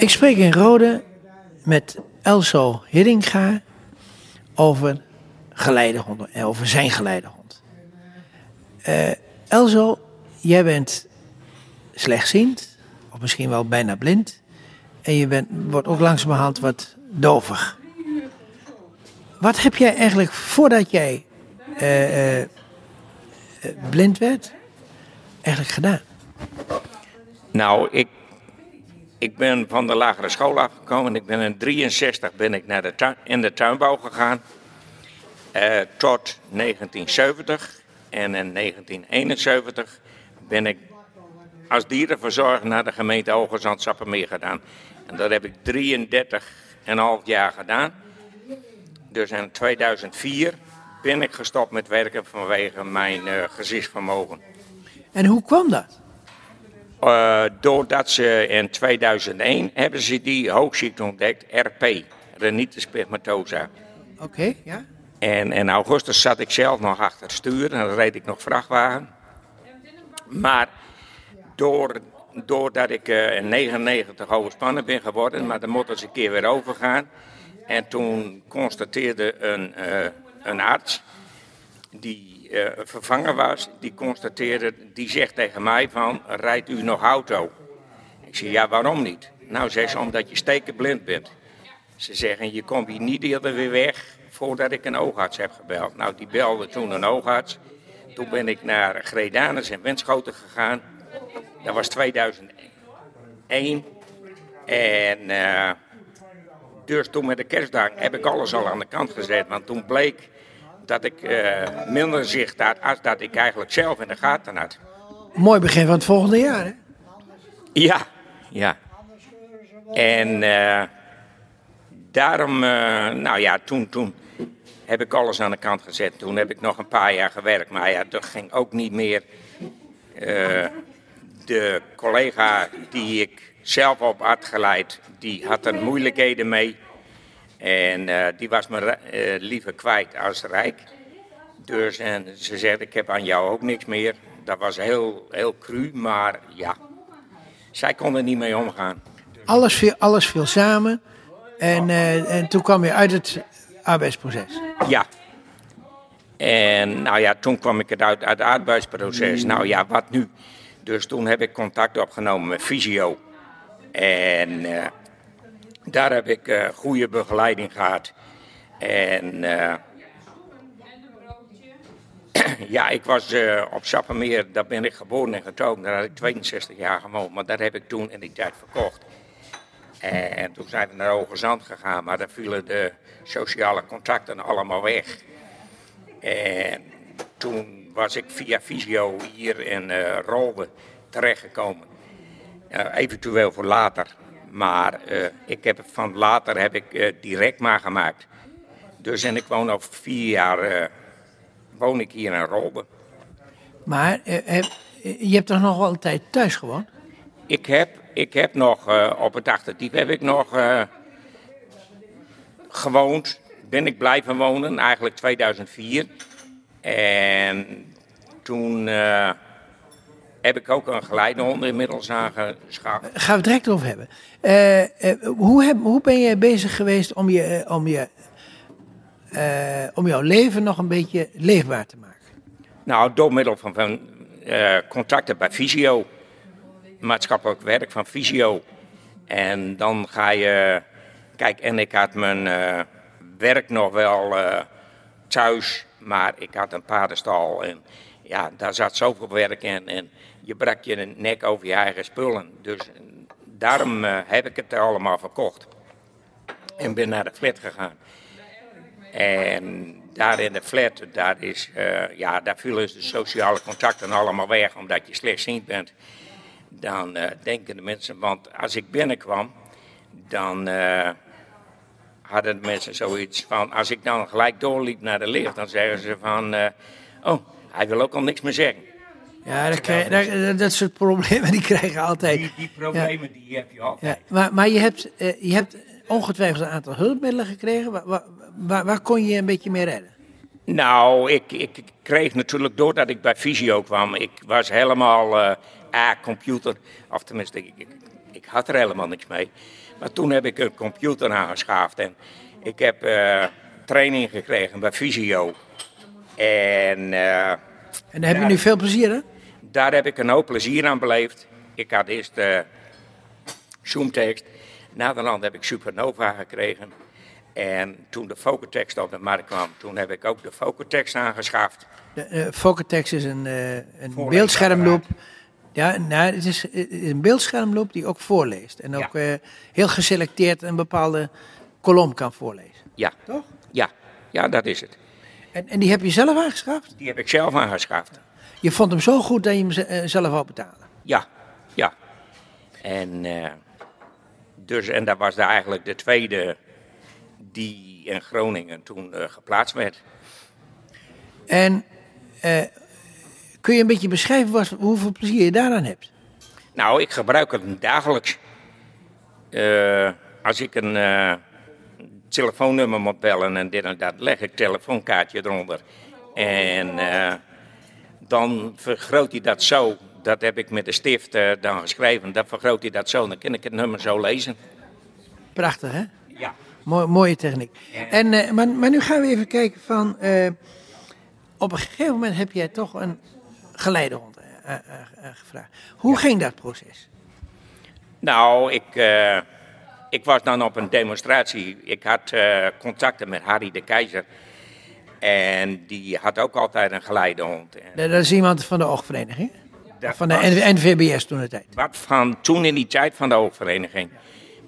Ik spreek in Rode met Elso Hiddinga over geleidehonden en over zijn geleidehond. Eh Elso, jij bent slechtziend, of misschien wel bijna blind. En je bent, wordt ook langzamerhand wat dovig. Wat heb jij eigenlijk voordat jij eh, eh, eh, blind werd, eigenlijk gedaan? Nou, ik, ik ben van de lagere school afgekomen. Ik ben in 63 ben ik naar de in de tuinbouw gegaan. eh, tot 1970. En in 1971 ben ik als dierenverzorger naar de gemeente Hoogezand Sappemeer gedaan. En dat heb ik 33,5 jaar gedaan. Dus in 2004 ben ik gestopt met werken vanwege mijn eh, gezichtsvermogen. En hoe kwam dat? Eh, doordat ze in 2001 hebben ze die hoogziekte ontdekt, RP, rhinitis pigmentosa. Oké, ja. En in augustus zat ik zelf nog achter het stuur en dan reed ik nog vrachtwagen. Maar door, doordat ik eh, in 99 overspannen ben geworden, maar dan moet eens een keer weer overgaan. En toen constateerde een, eh, een arts die eh, vervangen was, die constateerde, die zegt tegen mij van, rijdt u nog auto? Ik zeg, ja, waarom niet? Nou, zegt ze, omdat je stekenblind bent. Ze zeggen, je komt hier niet eerder weer weg voordat ik een oogarts heb gebeld. Nou, die belde toen een oogarts. Toen ben ik naar Gredanus en Wenschoten gegaan. Dat was 2001. En eh, dus toen met de kerstdag heb ik alles al aan de kant gezet. Want toen bleek dat ik eh, minder zicht had als dat ik eigenlijk zelf in de gaten had. Mooi begin van het volgende jaar, hè? Ja, ja. En eh, daarom, eh, nou ja, toen, toen heb ik alles aan de kant gezet. Toen heb ik nog een paar jaar gewerkt. Maar ja, dat ging ook niet meer. De collega die ik zelf op had geleid, die had er moeilijkheden mee. En eh, die was me eh, liever kwijt als rijk. Dus en ze zegt, ik heb aan jou ook niks meer. Dat was heel, heel cru, maar ja, zij kon er niet mee omgaan. Alles viel, alles viel samen. En, eh, en toen kwam je uit het arbeidsproces. Ja. En nou ja, toen kwam ik het uit, uit het arbeidsproces. Nou ja, wat nu? Dus toen heb ik contact opgenomen met fysio. En daar heb ik eh, goede begeleiding gehad. En eh, ja, ik was eh, op Sappemeer, daar ben ik geboren en getogen. Daar had ik 62 jaar gewoond, maar dat heb ik toen in die tijd verkocht. En toen zijn we naar Hoge Zand gegaan, maar daar vielen de sociale contacten allemaal weg. En toen was ik via Visio hier in eh Rolde terechtgekomen. Eventueel voor later. Maar eh, ik heb van later heb ik eh, direct maar gemaakt. Dus en ik woon al vier jaar eh, woon ik hier in Rolde. Maar heb- je hebt toch nog wel een tijd thuis gewoond? Ik heb, ik heb nog op het achterdiep heb ik nog gewoond. Ben ik blijven wonen, eigenlijk 2004. En toen heb ik ook een geleidehond inmiddels aangeschaft. Gaan we het direct over hebben. Eh, eh, hoe, heb, hoe ben je bezig geweest om, je, eh, om, je, eh, om jouw leven nog een beetje leefbaar te maken? Nou, door middel van, van eh, contacten bij Visio. Maatschappelijk werk van Visio. En dan ga je... Kijk, en ik had mijn eh, werk nog wel eh, thuis. Maar ik had een paardenstal. En ja, daar zat zoveel werk in. En je brak je nek over je eigen spullen. Dus daarom eh, heb ik het allemaal verkocht. En ben naar de flat gegaan. En daar in de flat, daar, is, eh, ja, daar vielen de sociale contacten allemaal weg omdat je slechtziend bent. Dan eh, denken de mensen, want als ik binnenkwam, dan hadden de mensen zoiets van, als ik dan gelijk doorliep naar de lift, dan zeggen ze van, oh, hij wil ook al niks meer zeggen. Ja, dat, krijg, dat, dat soort problemen die krijgen altijd. Die, die problemen die heb je altijd. Ja, maar, maar je, hebt, eh, je hebt ongetwijfeld een aantal hulpmiddelen gekregen. Waar, waar, kon je een beetje mee redden? Nou, ik, ik kreeg natuurlijk doordat ik bij Visio kwam, ik was helemaal eh A, computer, of tenminste, ik, ik, ik had er helemaal niks mee. Maar toen heb ik een computer aangeschaft en ik heb eh, training gekregen bij Visio. En eh, En daar heb je nu veel plezier, hè? daar heb ik een hoop plezier aan beleefd. Ik had eerst uh, Zoomtekst. Naderhand heb ik Supernova gekregen. En toen de Focutext op de markt kwam, toen heb ik ook de Focutext aangeschaft. De Focutext is een, uh, een beeldschermloop. Ja, nou, het is, het is een beeldschermloop die ook voorleest. En ook Ja. uh, heel geselecteerd een bepaalde kolom kan voorlezen. Ja, Toch? ja, ja, dat is het. En, en die heb je zelf aangeschaft? Die heb ik zelf aangeschaft. Je vond hem zo goed dat je hem eh, zelf wou betalen. Ja, ja. En, eh, dus, en dat was daar eigenlijk de tweede die in Groningen toen eh, geplaatst werd. En kun je een beetje beschrijven wat, hoeveel plezier je daaraan hebt? Nou, ik gebruik het dagelijks. Als ik een telefoonnummer moet bellen en dit en dat, leg ik telefoonkaartje eronder. En eh, dan vergroot hij dat zo. Dat heb ik met de stift eh, dan geschreven. Dan vergroot hij dat zo. Dan kan ik het nummer zo lezen. Prachtig, hè? Ja. Mooi, mooie techniek. En, eh, maar, maar nu gaan we even kijken van... op een gegeven moment heb jij toch een geleidehond eh, eh, eh, gevraagd. Hoe ging dat proces? Nou, ik, ik was dan op een demonstratie. Ik had eh, contacten met Harry de Keizer. En die had ook altijd een geleidehond. Dat is iemand van de oogvereniging? dat Van de was NVBS toen de tijd. Wat van toen in die tijd van de oogvereniging.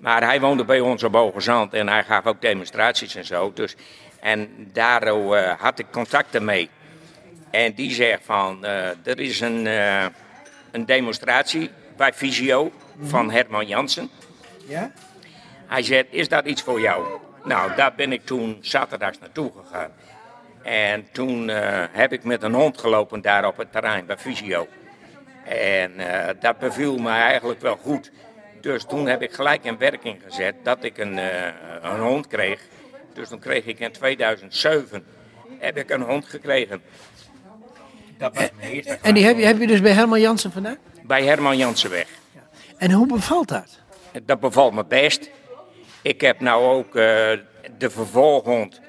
Maar hij woonde bij ons op en hij gaf ook demonstraties en zo. Dus, en daar eh, had ik contacten mee. En die zegt van, eh, er is een, een demonstratie bij Visio van Herman Jansen. Ja? Hij zegt, is dat iets voor jou? Nou, daar ben ik toen zaterdags naartoe gegaan. En toen eh, heb ik met een hond gelopen daar op het terrein bij Visio. En eh, dat beviel me eigenlijk wel goed. Dus toen heb ik gelijk in werking gezet dat ik een, eh, een hond kreeg. Dus toen kreeg ik in 2007 heb ik een hond gekregen. Dat was mijn eerste En die heb je, heb je dus bij Herman Jansen vandaan? Bij Herman Jansenweg. En hoe bevalt dat? Dat bevalt me best. Ik heb nou ook eh, de vervolghond.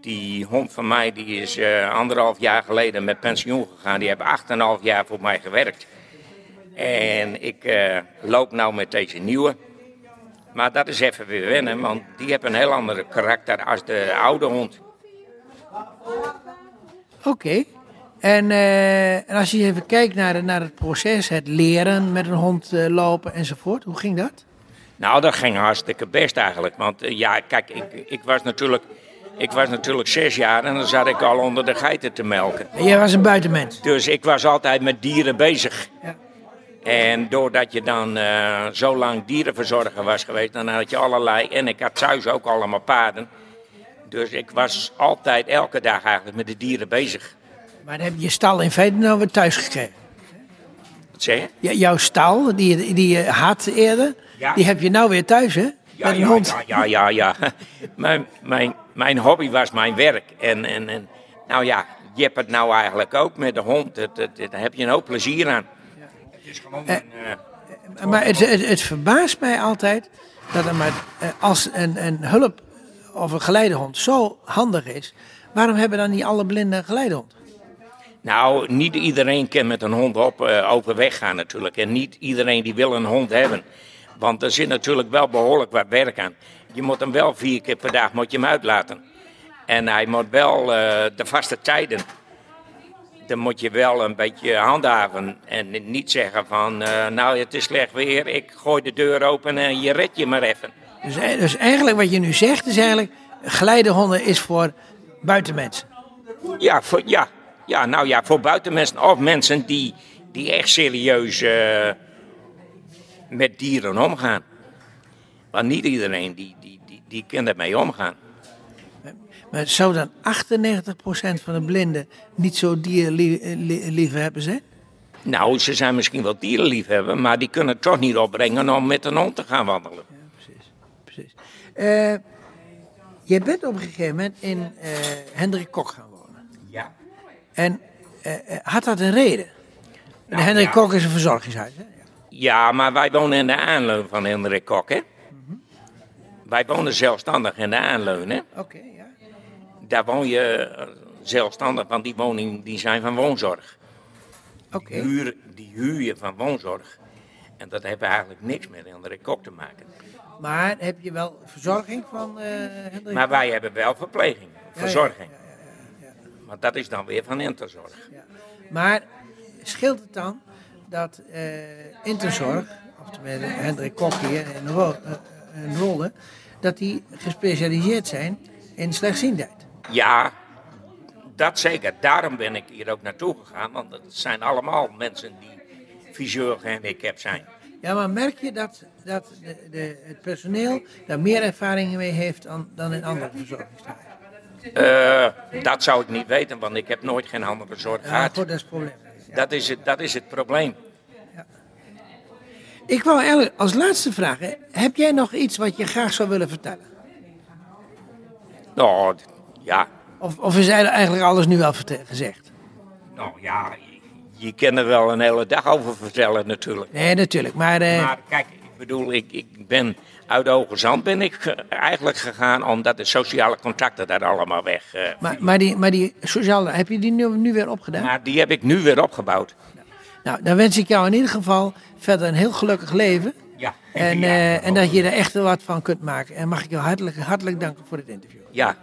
Die hond van mij die is eh, anderhalf jaar geleden met pensioen gegaan. Die hebben acht en half jaar voor mij gewerkt. En ik eh, loop nou met deze nieuwe. Maar dat is even weer wennen, want die heeft een heel ander karakter als de oude hond. Oké. En, en als je even kijkt naar, naar het proces, het leren met een hond lopen enzovoort, hoe ging dat? Nou, dat ging hartstikke best eigenlijk. Want eh, ja, kijk, ik, ik, was natuurlijk, ik was natuurlijk zes jaar en dan zat ik al onder de geiten te melken. En jij was een buitenmens. Dus ik was altijd met dieren bezig. Ja. En doordat je dan eh, zo lang dierenverzorger was geweest, dan had je allerlei. En ik had thuis ook allemaal paarden. Dus ik was altijd elke dag eigenlijk met de dieren bezig. Maar dan heb je je stal in feite nou weer thuis gekregen. Zeg je? Ja, jouw stal, die, je- die je had eerder, Ja. die heb je nou weer thuis, hè? Ja, met ja, hond. ja, ja, ja. ja. mijn, mijn, mijn hobby was mijn werk. En, en, en nou ja, je hebt het nou eigenlijk ook met de hond. Het, het, het- daar heb je een hoop plezier aan. Het is gewoon een, eh, Maar het, het, het verbaast mij altijd dat er maar, eh, als een, een hulp of een geleidehond zo handig is, waarom hebben dan niet alle blinden een geleidehond? Nou, niet iedereen kan met een hond op, eh, overweg gaan natuurlijk. En niet iedereen die wil een hond hebben. Want er zit natuurlijk wel behoorlijk wat werk aan. Je moet hem wel vier keer per dag moet je hem uitlaten. En hij moet wel eh, de vaste tijden. Dan moet je wel een beetje handhaven. En niet zeggen van, eh, nou het is slecht weer, ik gooi de deur open en je red je maar even. Dus, dus eigenlijk wat je nu zegt is eigenlijk, geleidehonden is voor buitenmensen. Ja, voor, ja, ja, nou ja, voor buitenmensen of mensen die, die echt serieus eh, met dieren omgaan. Want niet iedereen die, die, die, die kan ermee omgaan. Maar zou dan 98% van de blinden niet zo dierliefhebber zijn? Nou, ze zijn misschien wel dierenliefhebber, maar die kunnen het toch niet opbrengen om met een hond te gaan wandelen. Precies. Eh, jij bent op een gegeven moment in eh Hendrik Kok gaan wonen. Ja. En eh, eh, had dat een reden? de Hendrik Nou, ja. Kok is een verzorgingshuis. Hè? Ja, maar wij wonen in de aanloop van Hendrik Kok, hè? wij wonen zelfstandig in de aanleunen. Oké, ja. Daar woon je eh, zelfstandig, want die woningen die zijn van woonzorg. Oké. Huur, die huur je van woonzorg. En dat heeft eigenlijk niks met Hendrik Kok te maken. Maar heb je wel verzorging van Hendrik? Maar wij hebben wel verpleging, verzorging. Maar dat is dan weer van Interzorg. Maar scheelt het dan dat eh Interzorg, oftewel Hendrik Kok hier en Ro- Rolde, dat die gespecialiseerd zijn in slechtziendheid? Ja, dat zeker. Daarom ben ik hier ook naartoe gegaan. Want het zijn allemaal mensen die visueel gehandicapt zijn. Ja, maar merk je dat, dat de, de, het personeel daar meer ervaring mee heeft dan, dan in andere verzorgingstehuizen? Eh, dat zou ik niet weten, want ik heb nooit geen andere zorg Ja, gehad. goed, dat is het probleem. Dat is het, dat is het probleem. Ik wou eigenlijk als laatste vragen, heb jij nog iets wat je graag zou willen vertellen? Nou, ja. Of, of is eigenlijk alles nu al gezegd? Nou ja, je, je kan er wel een hele dag over vertellen natuurlijk. Nee, natuurlijk. Maar, eh, Maar kijk, ik bedoel, ik, ik ben uit Hoge Zand ben ik eh, eigenlijk gegaan omdat de sociale contacten daar allemaal weg. eh, maar, maar, die, maar die sociale, heb je die nu, nu weer opgedaan? maar die heb ik nu weer opgebouwd. Nou, dan wens ik jou in ieder geval verder een heel gelukkig leven. Ja. En, Ja, eh, en dat je er echt wat van kunt maken. En mag ik jou hartelijk, hartelijk danken voor dit interview. Ja,